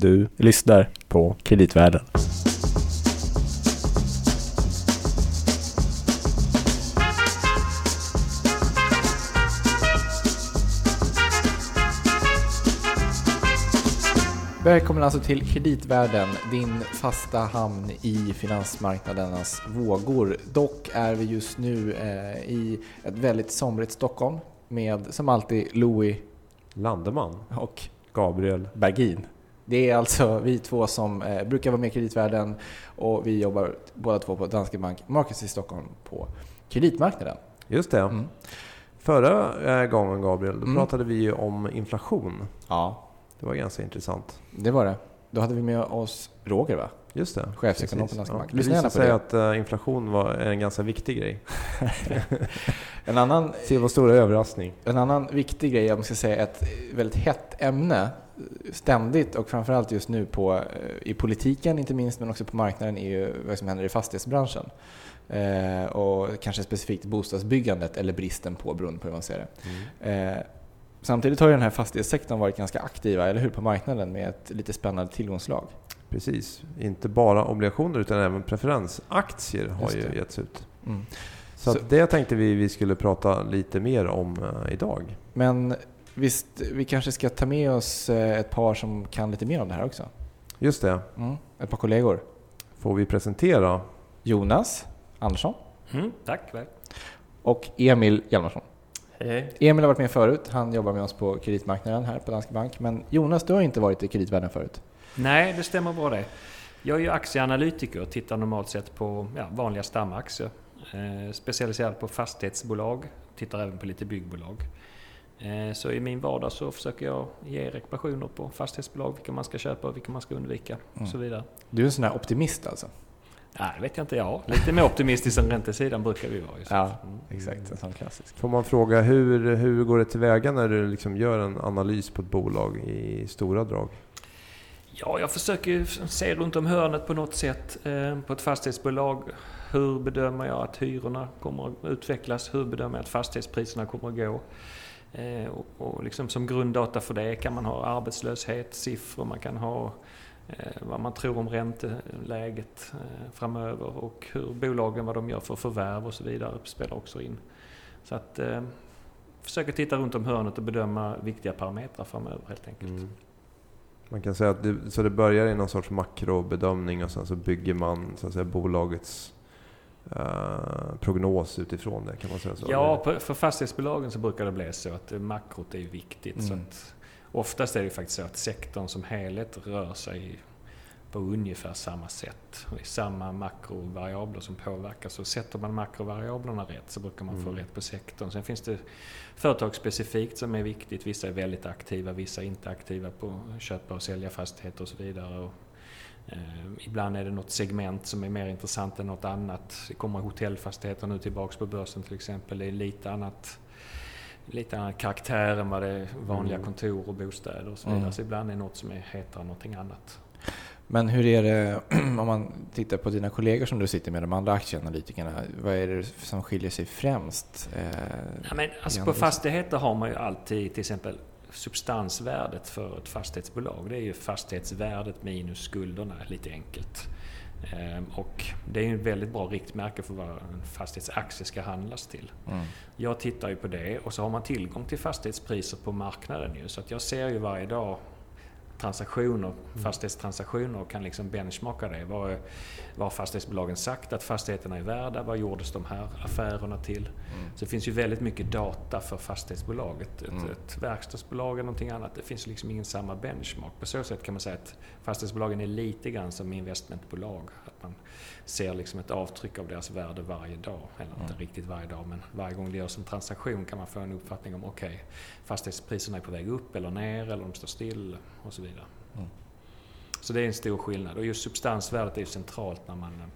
Du lyssnar på Kreditvärlden. Välkommen alltså till Kreditvärlden, din fasta hamn i finansmarknadernas vågor. Dock är vi just nu eh, i ett väldigt somrigt Stockholm med som alltid Louis Landeman. och Gabriel. Bergin. Det är alltså vi två som eh, brukar vara med i Kreditvärlden och vi jobbar båda två på Danske Bank Markets i Stockholm på kreditmarknaden. Just det. Mm. Förra eh, gången Gabriel, då Mm. pratade vi ju om inflation. Ja, Det var ganska intressant. det var det. Då hade vi med oss Roger va? Just det. Chefsekonom på Danske Ja, Bank. Det Lyssna gärna på det. att eh, inflation var en ganska viktig grej. En annan Se vår stora överraskning. En annan viktig grej, om man ska säga ett väldigt hett ämne, ständigt och framförallt just nu på, eh, i politiken inte minst, men också på marknaden, är ju vad som händer i fastighetsbranschen. Eh, och kanske specifikt bostadsbyggandet, eller bristen på, beroende på hur man ser det. Mm. Eh, samtidigt har ju den här fastighetssektorn varit ganska aktiva, eller hur, på marknaden med ett lite spännande tillgångslag. Precis. Inte bara obligationer utan även preferensaktier har ju getts ut. Mm. Så, Så- det tänkte vi vi skulle prata lite mer om eh, idag. Men visst, vi kanske ska ta med oss eh, ett par som kan lite mer om det här också? Just det. Mm. Ett par kollegor. Får vi presentera Jonas Andersson. Mm, tack. Väl. och Emil Hjalmarsson. Hej. Emil har varit med förut, han jobbar med oss på kreditmarknaden här på Danske Bank. Men Jonas, du har inte varit i kreditvärlden förut. Nej, det stämmer bra det. Jag är ju aktieanalytiker och tittar normalt sett på ja, vanliga stamaktier. Eh, specialiserad på fastighetsbolag, tittar även på lite byggbolag. Eh, så i min vardag så försöker jag ge rekommendationer på fastighetsbolag, vilka man ska köpa och vilka man ska undvika och så vidare. Du är en sån här optimist alltså? Nej, det vet jag inte. Ja, lite mer optimistisk än räntesidan brukar vi vara. Just. Ja, Mm. exakt. En sån klassisk. Får man fråga hur, hur går det tillväga när du liksom gör en analys på ett bolag i stora drag? Ja, jag försöker se runt om hörnet på något sätt eh, på ett fastighetsbolag. Hur bedömer jag att hyrorna kommer att utvecklas? Hur bedömer jag att fastighetspriserna kommer att gå? Eh, och, och liksom som grunddata för det kan man ha arbetslöshetssiffror, man kan ha vad man tror om ränteläget eh, framöver och hur bolagen, vad de gör för förvärv och så vidare spelar också in. Så att eh, försöka titta runt om hörnet och bedöma viktiga parametrar framöver helt enkelt. Mm. Man kan säga att det, så det börjar i någon sorts makrobedömning och sen så bygger man så att säga, bolagets eh, prognos utifrån det. Kan man säga så? Ja, för fastighetsbolagen så brukar det bli så att eh, makrot är viktigt. Så Mm. att oftast är det faktiskt så att sektorn som helhet rör sig på ungefär samma sätt. Det är samma makrovariabler som påverkar. Så sätter man makrovariablerna rätt så brukar man få Mm. rätt på sektorn. Sen finns det företagsspecifikt som är viktigt. Vissa är väldigt aktiva, vissa är inte aktiva på att köpa och sälja fastigheter och så vidare. Och, eh, ibland är det något segment som är mer intressant än något annat. Det kommer hotellfastigheter nu tillbaks på börsen till exempel. Det är lite annat lite annan karaktär än vad det är vanliga Mm. kontor och bostäder och så vidare. Mm. Så ibland är något som är hetare än någonting annat. Men hur är det om man tittar på dina kollegor som du sitter med, de andra aktieanalytikerna? Vad är det som skiljer sig främst? Eh, Ja, men alltså på fastigheter har man ju alltid till exempel substansvärdet för ett fastighetsbolag. Det är ju fastighetsvärdet minus skulderna, lite enkelt. Ehm, Och det är ett väldigt bra riktmärke för vad en fastighetsaktie ska handlas till. Mm. Jag tittar ju på det och så har man tillgång till fastighetspriser på marknaden ju. Så att jag ser ju varje dag transaktioner, fastighetstransaktioner och kan liksom benchmarka det. Vad, är- vad har fastighetsbolagen sagt att fastigheterna är värda? Vad gjordes de här affärerna till? Så det finns ju väldigt mycket data för fastighetsbolaget. Ett, Mm. ett verkstadsbolag eller någonting annat, det finns liksom ingen samma benchmark. På så sätt kan man säga att fastighetsbolagen är lite grann som investmentbolag. Att man ser liksom ett avtryck av deras värde varje dag. Eller inte Mm. riktigt varje dag, men varje gång det görs en transaktion kan man få en uppfattning om okej, fastighetspriserna är på väg upp eller ner eller de står still och så vidare. Mm. Så det är en stor skillnad. Och just substansvärdet är ju centralt när man eh,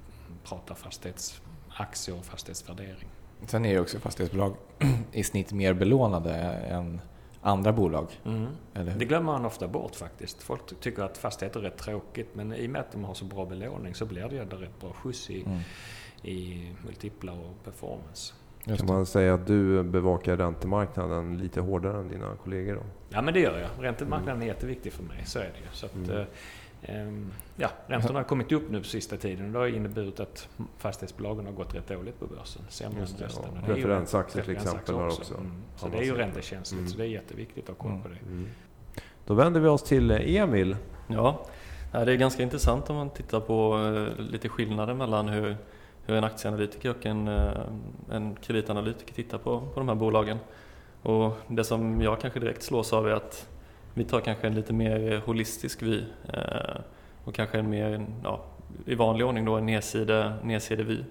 pratar fastighetsaktier och fastighetsvärdering. Sen är ju också fastighetsbolag i snitt mer belånade än andra bolag. Eller hur? Det glömmer man ofta bort faktiskt. Folk tycker att fastigheter är rätt tråkigt men i och med att de har så bra belåning så blir det ju rätt bra skjuts i, Mm. i multiplar och performance. Just kan man säga att du bevakar räntemarknaden lite hårdare än dina kollegor? Då? Ja, men det gör jag. Räntemarknaden mm. är jätteviktig för mig, så är det ju. Så att, mm. Eh, Ehm, ja, räntorna har kommit upp nu på sista tiden och det har inneburit att fastighetsbolagen har gått rätt dåligt på börsen. Sämre än resten. Ja. Referensaktier till exempel har också. Mm. Så det är ju räntekänsligt, mm. så det är jätteviktigt att ha koll på det. Mm. mm. Då vänder vi oss till Emil. Ja, det är ganska intressant om man tittar på eh, lite skillnader mellan hur, hur en aktieanalytiker och en, eh, en kreditanalytiker tittar på, på de här bolagen. Och det som jag kanske direkt slås av är att vi tar kanske en lite mer holistisk vy eh, och kanske en mer, ja, i vanlig ordning då en nedside, nedsidevy.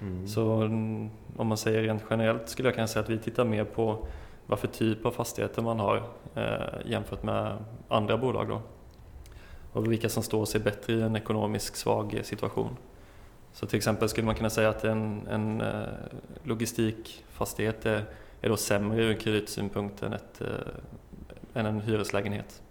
Mm. Så mm, om man säger rent generellt skulle jag kunna säga att vi tittar mer på vad för typ av fastigheter man har eh, jämfört med andra bolag då. Och vilka som står sig bättre i en ekonomisk svag situation. Så till exempel skulle man kunna säga att en, en eh, logistikfastighet är, är då sämre ur kreditsynpunkt än ett, eh, än en hyreslägenhet.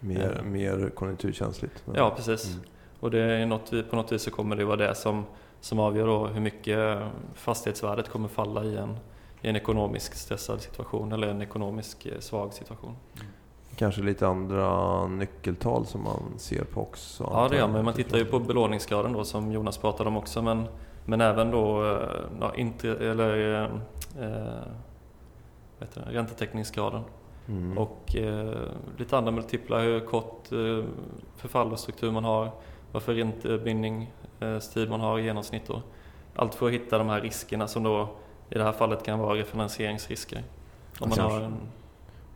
Mer, mm. mer konjunkturkänsligt? Men... Ja, precis. Mm. Och det är något, på något vis så kommer det vara det som, som avgör då hur mycket fastighetsvärdet kommer falla i en, i en ekonomisk stressad situation eller en ekonomisk eh, svag situation. Mm. Kanske lite andra nyckeltal som man ser på också? Ja, det gör man. Man tittar ju på belåningsgraden då som Jonas pratade om också men, men även då eh, ja, inte, eller, eh, eh, räntetäckningsgraden. Mm. Och eh, lite andra multiplar, hur kort eh, förfallostruktur man har, vad för räntebindningstid eh, man har i genomsnitt. Då. Allt för att hitta de här riskerna som då i det här fallet kan vara refinansieringsrisker. Om man har en,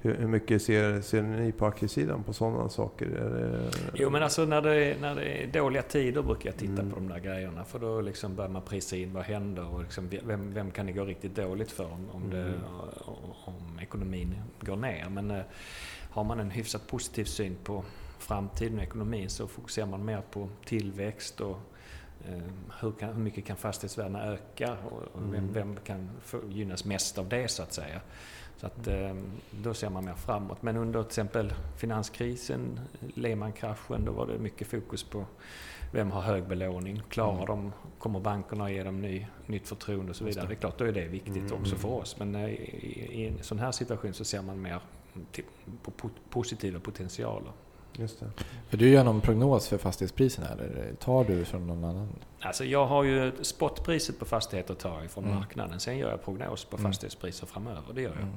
hur, hur mycket ser, ser ni på aktiesidan på sådana saker? Det... Jo men alltså när det, är, när det är dåliga tider brukar jag titta mm. på de där grejerna. För då liksom börjar man prisa in vad händer och liksom, vem, vem kan det gå riktigt dåligt för om, om, det, mm. om ekonomin går ner. Men eh, har man en hyfsat positiv syn på framtiden och ekonomin så fokuserar man mer på tillväxt och eh, hur, kan, hur mycket kan fastighetsvärdena öka och, vem, mm. vem, kan gynnas mest av det så att säga. Så att, eh, då ser man mer framåt. Men under till exempel finanskrisen, Lehman-kraschen, då var det mycket fokus på vem har hög belåning? Klarar mm. de, kommer bankerna att ge dem ny, nytt förtroende och så vidare? Det. det är klart, då är det viktigt mm. också för oss. Men eh, i, i, en sån här situation så ser man mer på positiva potentialer. Just det. För du gör någon prognos för fastighetspriserna eller tar du från någon annan? Alltså jag har ju spotpriset på fastigheter tar jag från mm. marknaden. Sen gör jag prognos på mm. fastighetspriser framöver. Det gör jag. Mm.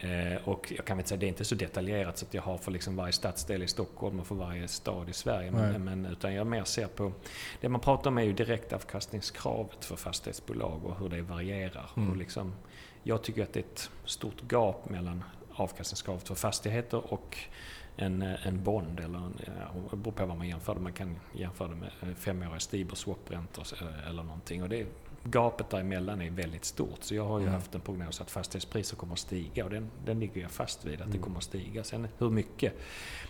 Eh, och jag kan väl säga det är inte så detaljerat så att jag har för liksom varje stadsdel i Stockholm och för varje stad i Sverige. Men, men, utan jag mer ser på... Det man pratar om är ju direktavkastningskravet för fastighetsbolag och hur det varierar. Mm. Och liksom, jag tycker att det är ett stort gap mellan avkastningskravet för fastigheter och en, en bond eller en, ja, det beror på vad man jämför det Man kan jämföra det med femåriga Stibor swapräntor eh, eller någonting. Och det, gapet däremellan är väldigt stort. Så jag har ju mm. haft en prognos att fastighetspriser kommer att stiga och den, den ligger jag fast vid att mm. det kommer att stiga. Sen hur mycket,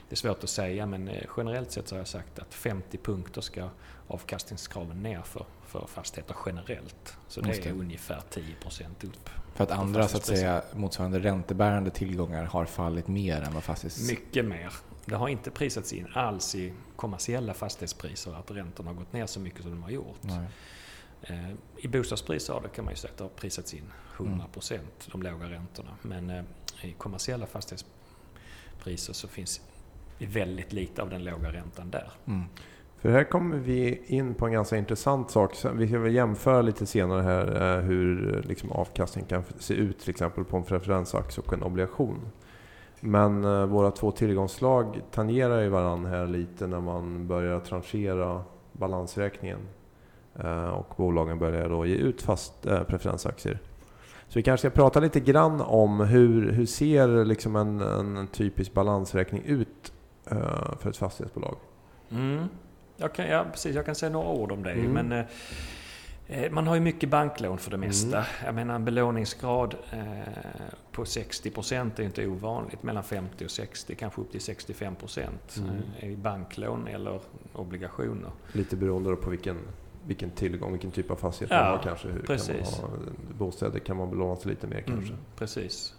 det är svårt att säga men eh, generellt sett så har jag sagt att 50 punkter ska avkastningskraven ner för, för fastigheter generellt. Så det är ungefär 10% upp. För att andra så att säga motsvarande räntebärande tillgångar har fallit mer än vad fastighets... Mycket mer. Det har inte prisats in alls i kommersiella fastighetspriser att räntorna har gått ner så mycket som de har gjort. Nej. Eh, I bostadspriser har det kan man ju säga att det har prisats in 100 mm. de låga räntorna. Men eh, i kommersiella fastighetspriser så finns väldigt lite av den låga räntan där. Mm. För här kommer vi in på en ganska intressant sak. Vi ska väl jämföra lite senare här eh, hur eh, liksom avkastning kan se ut till exempel på en preferensaktie och en obligation. Men eh, våra två tillgångsslag tangerar ju varandra här lite när man börjar tranchera balansräkningen och bolagen börjar då ge ut fast preferensaktier. Så vi kanske ska prata lite grann om hur, hur ser liksom en, en typisk balansräkning ut för ett fastighetsbolag? Mm. Jag kan, ja, precis, jag kan säga några ord om det. Mm. Men, eh, eh man har ju mycket banklån för det mesta. Mm. Jag menar en belåningsgrad eh, på 60 procent är inte ovanligt. Mellan 50 och 60, kanske upp till 65 procent mm. eh, i banklån eller obligationer. Lite beroende på vilken, vilken tillgång, vilken typ av fastighet ja, man har kanske. Hur precis. Kan man ha, bostäder kan man belåna sig lite mer kanske. Mm, precis.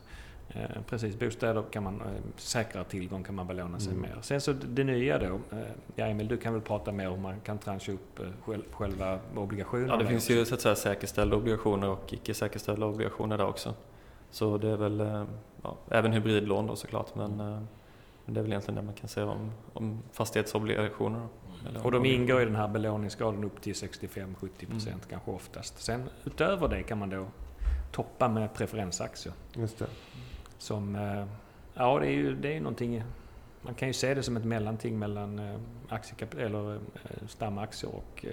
Eh, precis, bostäder kan man, eh, säkrare tillgång kan man belåna sig Mm. mer. Sen så det nya då, eh, ja Emil du kan väl prata mer om man kan transcha upp eh, själv, själva obligationerna? Ja, det finns också. ju så att säga säkerställda obligationer och icke säkerställda obligationer där också. Så det är väl eh, ja, även hybridlån då såklart men eh, det är väl egentligen det man kan säga om, om fastighetsobligationer. då. Eller Och de ingår i den här belåningsgraden upp till 65-70% procent kanske oftast. Sen utöver det kan man då toppa med preferensaktier. Just det. Som, eh, ja det är ju det är någonting, man kan ju se det som ett mellanting mellan eh, eller eh, stamaktier och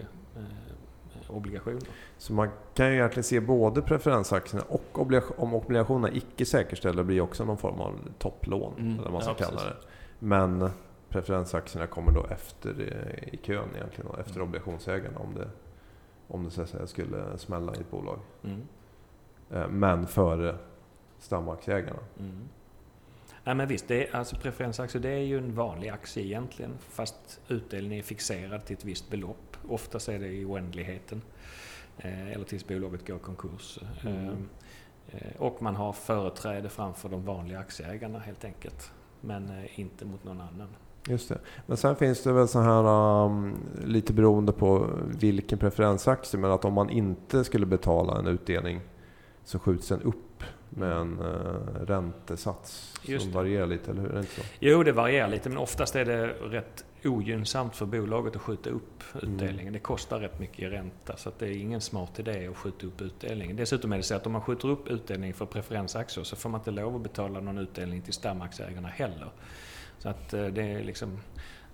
obligationer. Så man kan ju egentligen se både preferensaktierna och obligation, om obligationerna icke säkerställda blir också någon form av topplån. Mm. Eller vad man ska Ja, kalla det. Men preferensaktierna kommer då efter i kön egentligen. och Efter Mm. obligationsägarna om det, om det så att säga, skulle smälla i ett bolag. Mm. Men före stamaktieägarna. Mm. Nej men visst, det är, alltså preferensaktier det är ju en vanlig aktie egentligen fast utdelningen är fixerad till ett visst belopp. Oftast är det i oändligheten. Eh, eller tills bolaget går i konkurs. Mm. Eh, eh, och man har företräde framför de vanliga aktieägarna helt enkelt. Men eh, inte mot någon annan. Just det. Men sen finns det väl så här um, lite beroende på vilken preferensaktie. Men att om man inte skulle betala en utdelning så skjuts den upp med en uh, räntesats som varierar lite, eller hur? Är det inte så? Jo, det varierar lite men oftast är det rätt ogynnsamt för bolaget att skjuta upp utdelningen. Mm. Det kostar rätt mycket i ränta så att det är ingen smart idé att skjuta upp utdelningen. Dessutom är det så att om man skjuter upp utdelning för preferensaktier så får man inte lov att betala någon utdelning till stamaktieägarna heller. Så att eh, det är liksom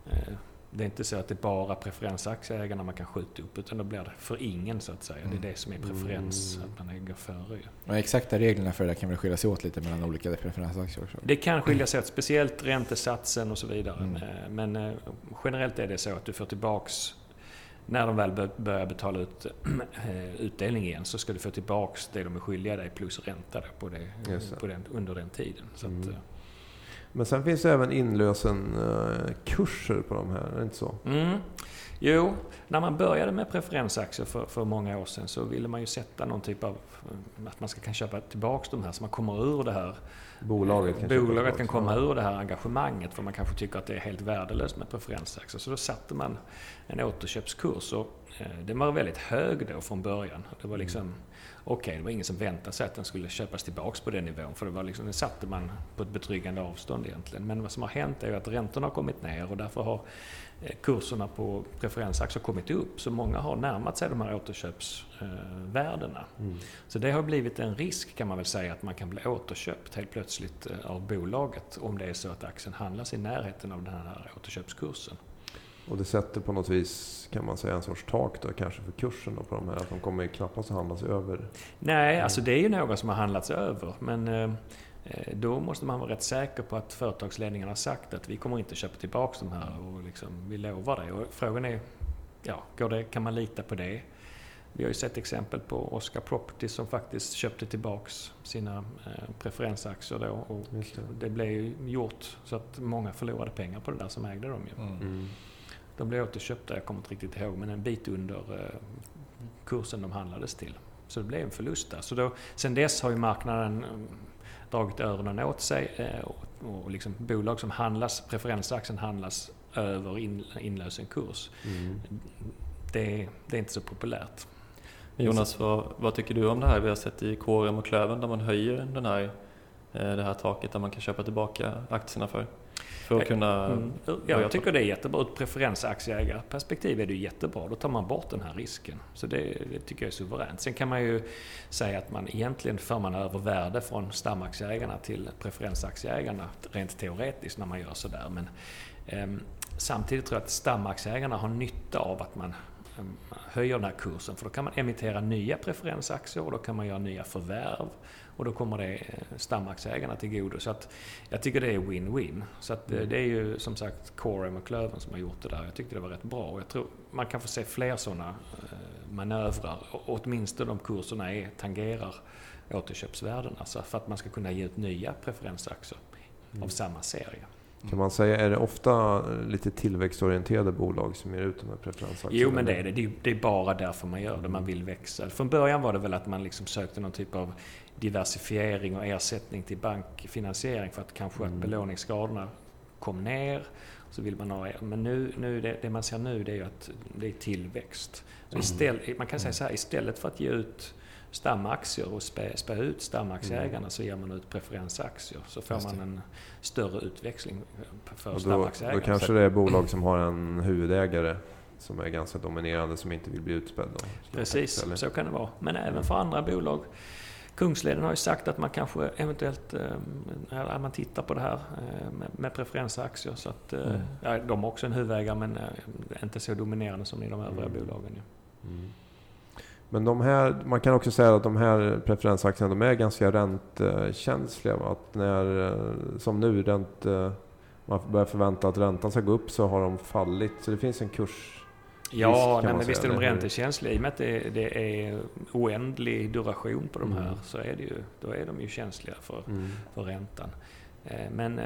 eh, det är inte så att det är bara preferensaktieägarna man kan skjuta upp utan då blir det för ingen så att säga. Det är det som är preferens, Mm. att man går före ju. De exakta reglerna för det kan väl skilja sig åt lite mellan olika preferensaktier också? Det kan skilja sig åt, speciellt räntesatsen och så vidare. Mm. Eh, Men eh, generellt är det så att du får tillbaks när de väl bör- börjar betala ut eh, utdelning igen så ska du få tillbaks det de är skyldiga dig plus ränta på det. På den, under den tiden. Så att, Mm. eh, Men sen finns det även inlösenkurser på de här, är det inte så? Mm. Jo, när man började med preferensaktier för, för många år sedan så ville man ju sätta någon typ av eh, att man ska kan köpa tillbaks de här så man kommer ur det här Bolaget kan Bolaget kan tillbaka. komma ur det här engagemanget för man kanske tycker att det är helt värdelöst med preferensaktier. Så då satte man en återköpskurs och eh, den var väldigt hög då från början. Det var liksom Okej, det var ingen som väntade sig att den skulle köpas tillbaks på den nivån för det var liksom, den satte man på ett betryggande avstånd egentligen. Men vad som har hänt är ju att räntorna har kommit ner och därför har eh, kurserna på preferensaktier kommit upp. Så många har närmat sig de här återköpsvärdena. Mm. Så det har blivit en risk kan man väl säga att man kan bli återköpt helt plötsligt eh, av bolaget om det är så att aktien handlas i närheten av den här återköpskursen. Och det sätter på något vis, kan man säga, en sorts tak då kanske för kursen då på de här. Att de kommer knappast att handlas över. Nej, alltså det är ju några som har handlats över men eh, då måste man vara rätt säker på att företagsledningen har sagt att vi kommer inte köpa tillbaka de här och liksom, vi lovar det. Och frågan är, ja, går det, kan man lita på det? Vi har ju sett exempel på Oscar Property som faktiskt köpte tillbaks sina eh, preferensaktier då och det. det blev ju gjort så att många förlorade pengar på det där som ägde dem ju. Mm. De blev återköpta, jag kommer inte riktigt ihåg, men en bit under eh, kursen de handlades till. Så det blev en förlust där. Så då, sen dess har ju marknaden mm, dragit öronen åt sig eh, och, och liksom bolag som handlas, preferensaktien handlas över in, inlösenkurs. Mm. Det, det är inte så populärt. Jonas, vad, vad tycker du om det här vi har sett i KRM och Klövern där man höjer den här, eh, det här taket där man kan köpa tillbaka aktierna för? För att kunna... Mm. Ja, jag tycker det är jättebra. Ur ett preferensaktieägarperspektiv är det jättebra. Då tar man bort den här risken. Så det, det tycker jag är suveränt. Sen kan man ju säga att man egentligen för man över värde från stamaktieägarna till preferensaktieägarna rent teoretiskt när man gör sådär. Men ehm, samtidigt tror jag att stamaktieägarna har nytta av att man höjer den här kursen. För då kan man emittera nya preferensaktier och då kan man göra nya förvärv. Och då kommer det eh, stamaktieägarna till godo. Så att jag tycker det är win-win. Så att eh, Mm. det är ju som sagt Corem och Klövern som har gjort det där. Jag tyckte det var rätt bra. Och jag tror man kan få se fler sådana eh, manövrar. Och åtminstone om kurserna är, tangerar återköpsvärdena. Så för att man ska kunna ge ut nya preferensaktier Mm. av samma serie. Kan man säga, är det ofta lite tillväxtorienterade bolag som ger ut de här preferensaktierna? Jo, men det är det. Det är- bara därför man gör det. Man vill växa. Från början var det väl att man liksom sökte någon typ av diversifiering och ersättning till bankfinansiering för att kanske Mm. att belåningsgraderna kom ner. Så vill man ha, men nu, nu det, det man ser nu det är ju att det är tillväxt. Så istället, man kan säga så här, istället för att ge ut stamaktier och spä, spä ut stamaktieägarna så ger man ut preferensaktier. Så får man en större utväxling för Och då, stamaktieägarna. då kanske det är bolag som har en huvudägare som är ganska dominerande som inte vill bli utspädd. Precis, Eller? så kan det vara. Men även för andra bolag. Kungsleden har ju sagt att man kanske eventuellt, att man tittar på det här eh, med, med preferensaktier. Så att, eh, Mm. ja, de har också en huvudägare men inte så dominerande som i de övriga Mm. bolagen. ju. Mm. Men de här, man kan också säga att de här preferensaktierna de är ganska räntekänsliga. Att när, eh, som nu, ränt, eh, man börjar förvänta att räntan ska gå upp så har de fallit. Så det finns en kurs. Ja, nej, men visst är de räntekänsliga. I och med att det, det är oändlig duration på de här Mm. så är det ju, då är de ju känsliga för, för räntan. Eh, Men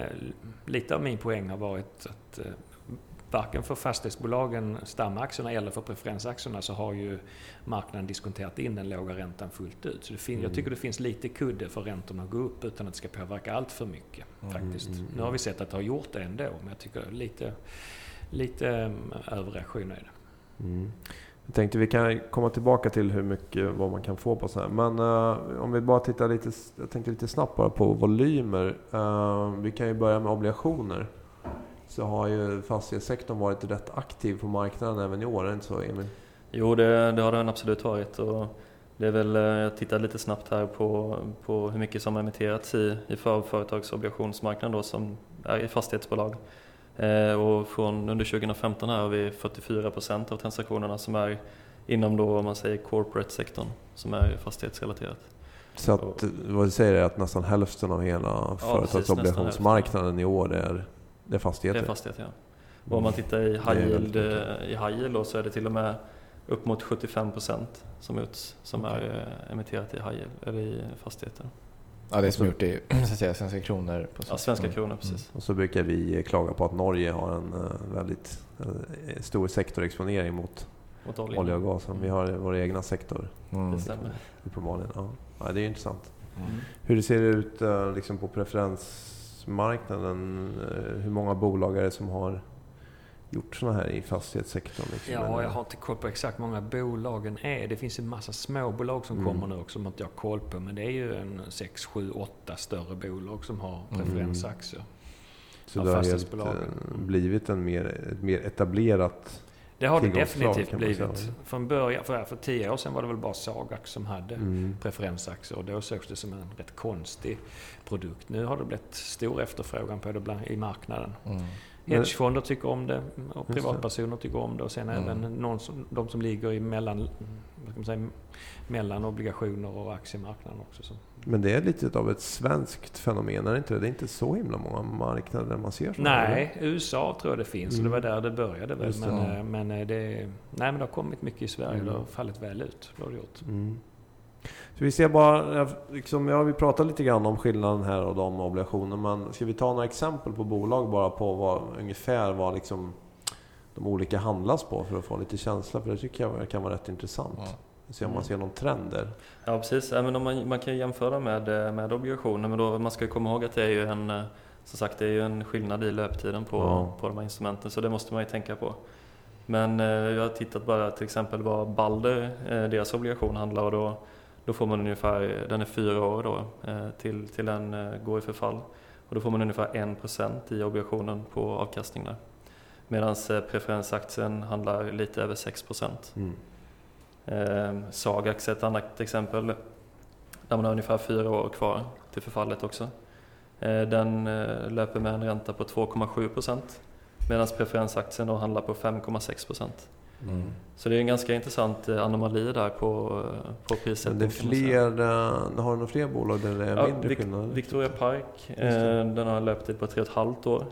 lite av min poäng har varit att varken för fastighetsbolagen, stamaktierna eller för preferensaktierna så har ju marknaden diskonterat in den låga räntan fullt ut. Så det fin- Mm. Jag tycker det finns lite kudde för räntorna att gå upp utan att det ska påverka allt för mycket. Mm, faktiskt. mm, mm. Nu har vi sett att det har gjort det ändå, men jag tycker lite, lite eh, överreaktion är det. Mm. Jag tänkte vi kan komma tillbaka till hur mycket vad man kan få på så här. Men eh, om vi bara tittar lite, jag tänkte lite snabbt bara på volymer. Eh, vi kan ju börja med obligationer. Så har ju fastighetssektorn varit rätt aktiv på marknaden även i år, är det inte så Emil? Jo, det, det har den absolut varit. Och det är väl, eh, jag tittade lite snabbt här på, på hur mycket som emitterats i, i för, företagsobligationsmarknaden då, som är i fastighetsbolag. Eh, och från under 2015 här har vi 44 procent av transaktionerna som är inom då, om man säger corporate-sektorn, som är fastighetsrelaterat. Så att, vad du säger är att nästan hälften av hela precis, företagsobligationsmarknaden i år är, det är fastigheter? Det är fastigheter, ja. Och om man tittar i Det high yield, eh, i high yield då, så är det till och med upp mot 75 procent som, ut, som Okej. är eh, emitterat i high yield, eller i fastigheter. Ja, det är som gjort i så att säga, svenska kronor. På Ja, svenska Mm. kronor precis. Och så brukar vi klaga på att Norge har en eh, väldigt eh, stor sektorexponering mot Mot oljan. olja och gas. Vi har vår egna sektor Mm. Det stämmer. uppenbarligen. Ja. Ja, det är intressant. Mm. Hur det ser ut eh, liksom på preferensmarknaden? Eh, Hur många bolag är det som har gjort sådana här i fastighetssektorn? Liksom? Ja, jag har inte koll på exakt hur många bolagen är. Det finns en massa småbolag som Mm. kommer nu också som inte jag har koll på. Men det är ju en 6, 7, 8 större bolag som har Mm. preferensaktier. Så av det har helt eh, blivit en mer, ett mer etablerat... Det har det definitivt man säga. blivit. Från början, för, för tio år sedan var det väl bara Sagax som hade Mm. preferensaktier och då sågs det som en rätt konstig produkt. Nu har det blivit stor efterfrågan på det bland, i marknaden. Mm. Hedgefonder tycker om det och privatpersoner tycker om det och sen Mm. även någon som, de som ligger i mellan, vad ska man säga, mellan obligationer och aktiemarknaden också. Så. Men det är lite av ett svenskt fenomen, är det inte det? Det är inte så himla många marknader där man ser sådana Nej, USA tror jag det finns och Mm. det var där det började väl. Just det. Men, Ja. eh, men, eh, det, nej, men det har kommit mycket i Sverige Mm. det har fallit väl ut. Det har det gjort. Mm. Så vi ser bara, liksom, ja, vi pratar lite grann om skillnaden här och de obligationer, men ska vi ta några exempel på bolag bara på vad, ungefär vad liksom de olika handlas på för att få lite känsla? För det tycker jag kan vara rätt intressant. Ja. Se om man Mm. ser någon trend där. Ja precis, men om man, man kan jämföra med, eh, med obligationer men då, man ska komma ihåg att det är ju en, eh, som sagt, det är ju en skillnad i löptiden på, Ja. på de här instrumenten så det måste man ju tänka på. Men eh, jag har tittat bara till exempel vad Balder, eh, deras obligation handlar och då, då får man ungefär, den är fyra år då eh, till, till den går i förfall. Och då får man ungefär 1% i obligationen på avkastning där. Medan preferensaktien handlar lite över 6%. Mm. Eh, Sagax är ett annat exempel där man har ungefär fyra år kvar till förfallet också. Eh, den eh, löper med en ränta på 2,7 procent medan preferensaktien då handlar på 5,6 procent. Mm. Så det är en ganska intressant eh, anomali där på, eh, på prissättning. det är kan man säga. fler, eh, har du några fler bolag där det är Ja, mindre Vic- skillnader? Victoria Park, den har en löptid på 3,5 år.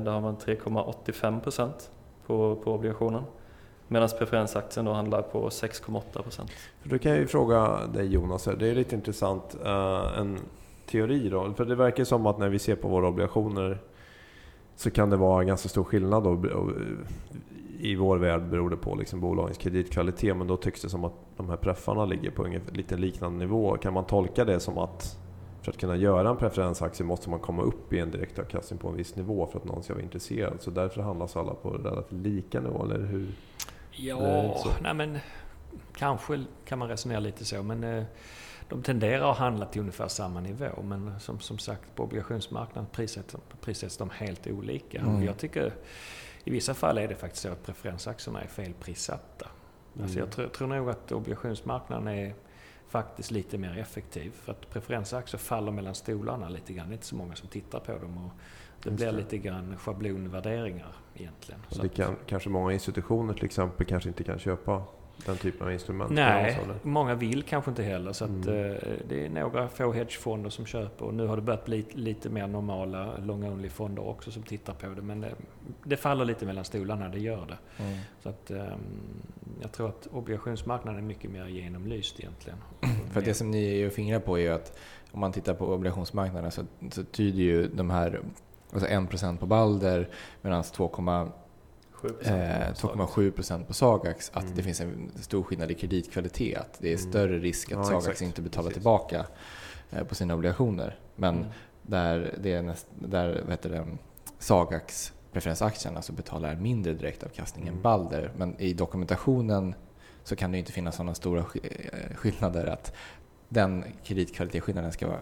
Där har man 3,85 procent på, på obligationen. Medan preferensaktien då handlar på 6,8 procent. Då kan jag ju fråga dig Jonas, det är lite intressant, eh, en teori då. För det verkar som att när vi ser på våra obligationer så kan det vara ganska stor skillnad då. Eh, I vår värld beror det på liksom bolagens kreditkvalitet men då tycks det som att de här preffarna ligger på en lite liknande nivå. Kan man tolka det som att för att kunna göra en preferensaktie måste man komma upp i en direktavkastning på en viss nivå för att någon ska vara intresserad. Så därför handlas alla på relativt lika nivå, eller hur? Ja, nej men kanske kan man resonera lite så. Men eh, de tenderar att handla till ungefär samma nivå. Men som, som sagt, på obligationsmarknaden prissätts, prissätts de helt olika. Mm. Jag tycker i vissa fall är det faktiskt så att preferensaktierna är felprissatta. Mm. Alltså jag tror, tror nog att obligationsmarknaden är faktiskt lite mer effektiv. För att preferensaktier faller mellan stolarna lite grann. Det är inte så många som tittar på dem. Och det blir lite grann schablonvärderingar egentligen. Och det kan, kanske många institutioner till exempel kanske inte kan köpa den typen av instrument? Nej, många vill kanske inte heller. Så mm. att, eh, det är några få hedgefonder som köper och nu har det börjat bli lite mer normala long-only fonder också som tittar på det. Men det, det, faller lite mellan stolarna, det gör det. Mm. Så att, um, jag tror att obligationsmarknaden är mycket mer genomlyst egentligen. För det som ni är och fingrar på är ju att om man tittar på obligationsmarknaden så, så tyder ju de här alltså 1% på Balder medan 2, 2,7 procent på Sagax att mm. det finns en stor skillnad i kreditkvalitet. Att det är mm. större risk att ja, Sagax exakt. inte betalar Precis. tillbaka eh, på sina obligationer. Men mm. där, det är näst, där vad heter det, Sagax preferensaktien alltså betalar mindre direktavkastning mm. än Balder. Men i dokumentationen så kan det inte finnas sådana stora eh, skillnader att den kreditkvalitetsskillnaden ska vara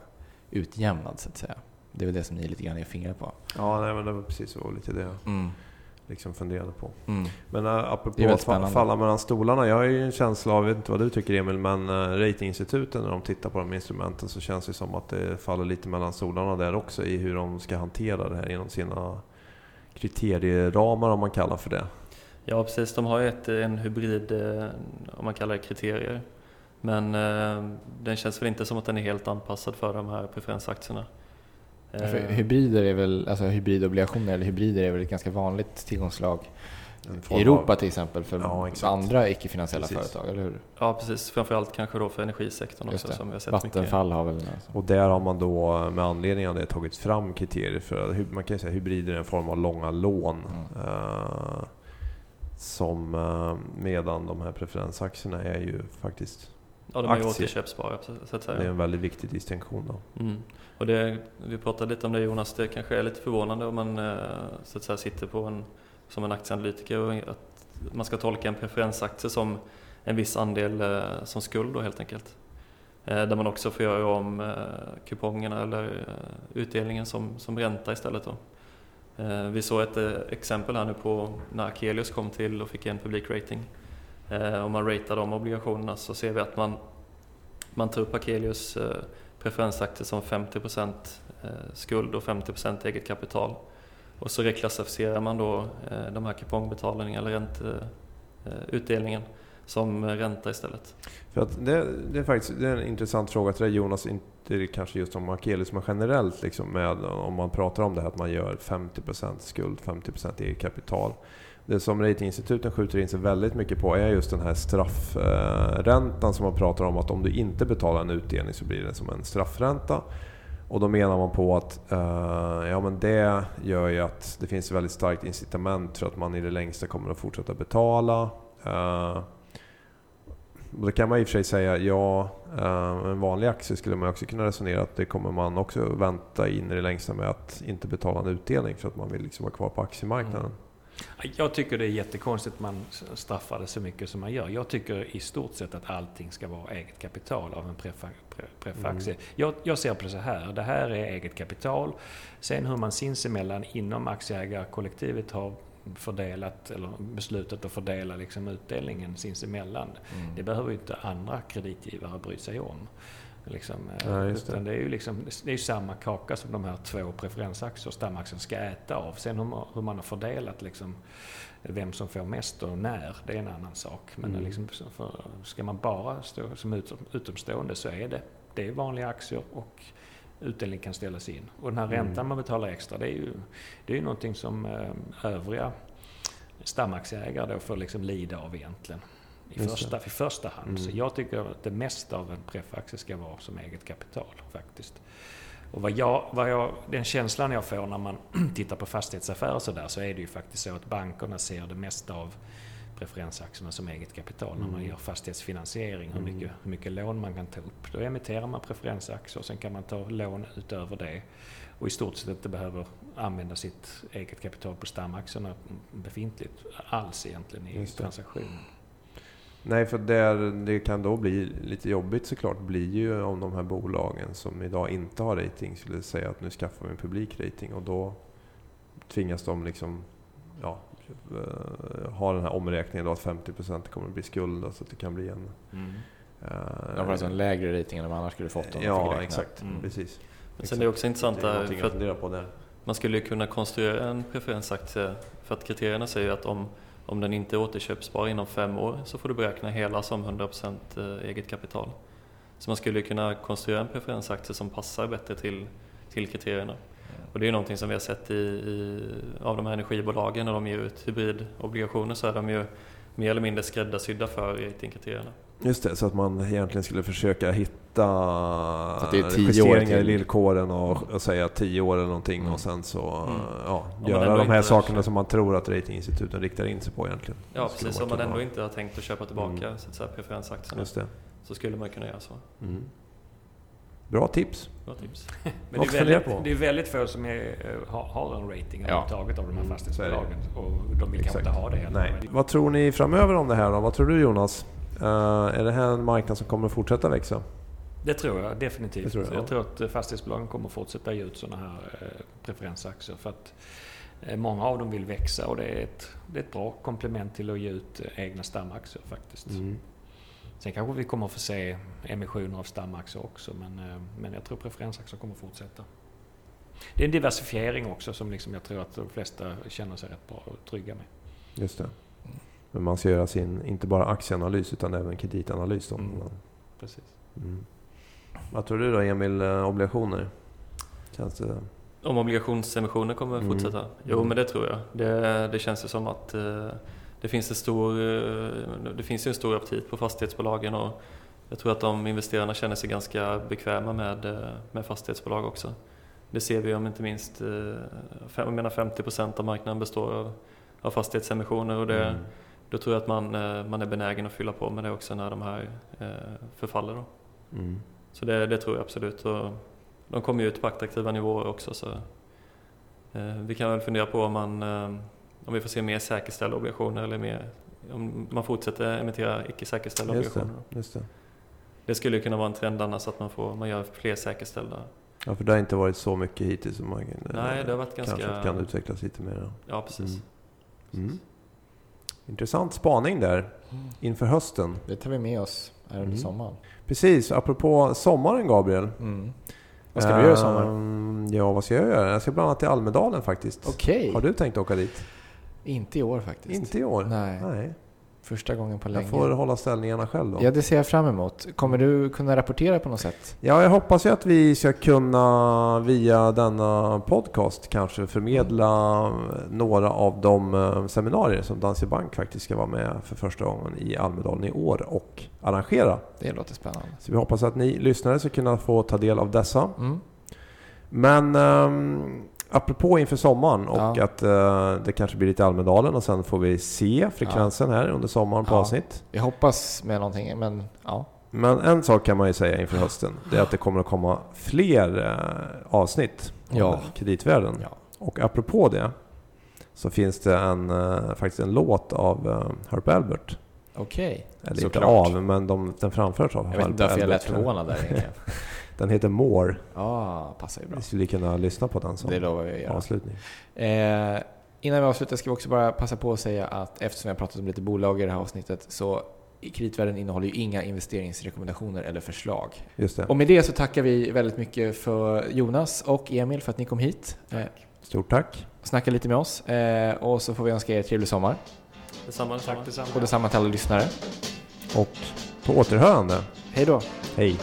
utjämnad så att säga. Det är väl det som ni lite grann är fingrar på. Ja, nej, men det var precis så lite det. Mm liksom funderade på. Mm. Men uh, apropå att falla mellan stolarna. Jag har ju en känsla av, jag vet inte vad du tycker Emil, men uh, ratinginstituten när de tittar på de instrumenten så känns det som att det faller lite mellan stolarna där också i hur de ska hantera det här inom sina kriterieramar om man kallar för det. Ja precis, de har ju ett, en hybrid, eh, om man kallar det kriterier. Men uh, den känns väl inte som att den är helt anpassad för de här preferensaktierna. För hybrider är väl, alltså hybridobligationer eller hybrider är väl ett ganska vanligt tillgångslag i Europa av... till exempel för ja, andra icke-finansiella företag, eller hur? Ja, precis. Framförallt kanske då för energisektorn också som vi har sett Vattenfall mycket. har väl alltså. Och där har man då med anledning av det tagit fram kriterier för, man kan säga hybrider är en form av långa lån. Mm. Uh, som uh, medan de här preferensaktierna är ju faktiskt Ja, de är ju återköpsbara så att säga. Det är en väldigt viktig distinktion då. Mm. Och det, vi pratade lite om det Jonas, det kanske är lite förvånande om man eh, så att säga sitter på en, som en aktieanalytiker och att man ska tolka en preferensaktie som en viss andel eh, som skuld då helt enkelt. Eh, där man också får göra om kupongerna eller utdelningen som, som ränta istället då. Vi såg ett exempel här nu på när Akelius kom till och fick en publik rating. Eh, om man ratear de obligationerna så ser vi att man, man tar upp Akelius eh, preferensaktier som 50% eh, skuld och 50% eget kapital. Och så reklassificerar man då de här kupongbetalningarna eller ränteutdelningen som ränta istället. För att det, det, är faktiskt det är en intressant fråga till dig Jonas, inte kanske just om Akelius men generellt liksom med, om man pratar om det här att man gör 50% skuld, 50% eget kapital. Det som ratinginstituten skjuter in sig väldigt mycket på är just den här straffräntan som man pratar om att om du inte betalar en utdelning så blir det som en straffränta. Och då menar man på att eh, ja, men det gör ju att det finns ett väldigt starkt incitament för att man i det längsta kommer att fortsätta betala. Eh, då kan man i och för sig säga ja, uh, en vanlig aktie skulle man också kunna resonera att det kommer man också vänta in i det längsta med att inte betala en utdelning för att man vill liksom vara kvar på aktiemarknaden. Mm. Jag tycker det är jättekonstigt att man straffar det så mycket som man gör. Jag tycker i stort sett att allting ska vara eget kapital av en preffaktie. Mm. Jag, jag, ser på det så här, det här är eget kapital. Sen hur man sinsemellan inom aktieägarkollektivet har fördelat eller beslutat att fördela liksom utdelningen sinsemellan. Mm. Det behöver ju inte andra kreditgivare bry sig om. Liksom, eh, ja, det. det. är ju liksom, det är samma kaka som de här två preferensaktier stamaktien ska äta av. Sen hur man, hur man har fördelat liksom, vem som får mest och när, det är en annan sak. Men mm. liksom, för, ska man bara stå som utom, utomstående så är det, det är vanliga aktier och utdelning kan ställas in. Och den här mm. räntan man betalar extra, det är ju, det är ju någonting som eh, övriga stamaktieägare då får liksom lida av egentligen i första, i första hand. Mm. Så jag tycker att det mesta av en preffaktie ska vara som eget kapital faktiskt. Och vad jag, vad jag, den känslan jag får när man tittar på fastighetsaffärer så där så är det ju faktiskt så att bankerna ser det mesta av preferensaktierna som eget kapital när man Mm. gör fastighetsfinansiering, hur Mm. mycket, hur mycket lån man kan ta upp. Då emitterar man preferensaktier och sen kan man ta lån utöver det och i stort sett inte behöver använda sitt eget kapital på stamaktierna befintligt alls egentligen i transaktionen. Nej, för där det kan då bli lite jobbigt såklart blir ju om de här bolagen som idag inte har rating skulle säga att nu skaffar vi en publikrating och då tvingas de liksom ja, eh, ha den här omräkningen då att 50% kommer att bli skuld så att det kan bli en... eh, De får alltså en lägre rating än de annars skulle fått om Ja, exakt. Mm. Precis. Men sen är det också intressant är där, för att på där. man skulle ju kunna konstruera en preferensaktie för att kriterierna säger att om, om den inte är återköpsbar inom fem år så får du beräkna hela som 100% eget kapital. Så man skulle kunna konstruera en preferensaktie som passar bättre till, till kriterierna. Och det är någonting som vi har sett i, i, av de här energibolagen när de ger ut hybridobligationer så är de ju mer eller mindre skräddarsydda för ratingkriterierna. Just det, så att man egentligen skulle försöka hitta att det är tio år justeringar i till. villkoren och, och säga tio år eller någonting Mm. och sen så Mm. ja, göra de här sakerna som man tror att ratinginstituten riktar in sig på egentligen. Ja precis, om man ändå inte har tänkt att köpa tillbaka Mm. säga, preferensaktierna Just det. så skulle man kunna göra så. Mm. Bra tips. Bra tips. Men det är, väldigt, det är väldigt få som är, eh, har, har en rating Ja. överhuvudtaget av de här Mm, fastighetsbolagen. Och de vill kanske inte ha det heller. Nej. Vad tror ni framöver om det här då? Vad tror du Jonas? Eh, är det här en marknad som kommer att fortsätta växa? Det tror jag definitivt. Tror jag, jag, ja. tror att eh, fastighetsbolagen kommer fortsätta ge ut sådana här eh, preferensaktier. För att eh, många av dem vill växa och det är ett, det är ett bra komplement till att ge ut egna stamaktier faktiskt. Mm. Sen kanske vi kommer att få se emissioner av stamaktier också men, men jag tror preferensaktier kommer fortsätta. Det är en diversifiering också som liksom jag tror att de flesta känner sig rätt bra och trygga med. Just det. Men man ska göra sin, inte bara aktieanalys utan även kreditanalys då. Mm. Precis. Mm. Vad tror du då Emil, eh, obligationer? Känns det... Om obligationsemissioner kommer att Mm. fortsätta? Jo, Mm. men det tror jag. Det, det känns ju som att eh, det finns, en stor, eh, det finns en stor aptit på fastighetsbolagen och jag tror att de investerarna känner sig ganska bekväma med, med fastighetsbolag också. Det ser vi om inte minst, jag menar 50% av marknaden består av, av fastighetsemissioner och det, Mm. då tror jag att man, man är benägen att fylla på med det också när de här förfaller. Då. Mm. Så det, det tror jag absolut. Och de kommer ju ut på attraktiva nivåer också. Så, eh, vi kan väl fundera på om, man, eh, om vi får se mer säkerställda obligationer eller mer, om man fortsätter emittera icke säkerställda Just det. obligationer. Just det. Det skulle ju kunna vara en trend annars att man, får, man gör fler säkerställda. Ja, för det har inte varit så mycket hittills. Som man, Nej, det har varit Kanske ganska... att kan utvecklas lite mer. då. Ja, precis. Mm. Mm. Intressant spaning där inför hösten. Det tar vi med oss här under Mm. sommaren. Precis, apropå sommaren Gabriel. Mm. Vad ska du göra i sommar? Ehm, Ja, vad ska jag göra? Jag ska bland annat till Almedalen faktiskt. Okej. Har du tänkt åka dit? Inte i år faktiskt. Inte i år? Nej. Nej. Första gången på Jag länge. får hålla ställningarna själv då. Ja, det ser jag fram emot. Kommer du kunna rapportera på något sätt? Ja, jag hoppas ju att vi ska kunna via denna podcast kanske förmedla några av de eh, seminarier som Danske Bank faktiskt ska vara med för första gången i Almedalen i år och arrangera. Det låter spännande. Så vi hoppas att ni lyssnare ska kunna få ta del av dessa. Mm. Men um, apropå inför sommaren och Ja. att eh, det kanske blir lite Almedalen och sen får vi se frekvensen här under sommaren på Ja. avsnitt. Jag hoppas med någonting, men ja. Men en sak kan man ju säga inför hösten. Det är att det kommer att komma fler eh, avsnitt av Ja. kreditvärlden. ja. Och apropå det så finns det en, eh, faktiskt en låt av eh, Herb Albert. Okej. Eller inte av, men de, den framförs av Jag vet inte varför jag lät förvånad där egentligen. Den heter More. Ja, passar ju bra. Vi skulle kunna lyssna på den som Det lovar vi att göra. avslutning. Eh, innan vi avslutar ska vi också bara passa på att säga att eftersom vi har pratat om lite bolag i det här avsnittet så i kreditvärlden innehåller ju inga investeringsrekommendationer eller förslag. Just det. Och med det så tackar vi väldigt mycket för Jonas och Emil för att ni kom hit. Eh, Stort tack. snacka lite med oss. Eh, och så får vi önska er trevlig sommar. Detsamma, detsamma. Tack detsamma. Och detsamma till alla lyssnare. Och på återhörande. Hej då! Hej.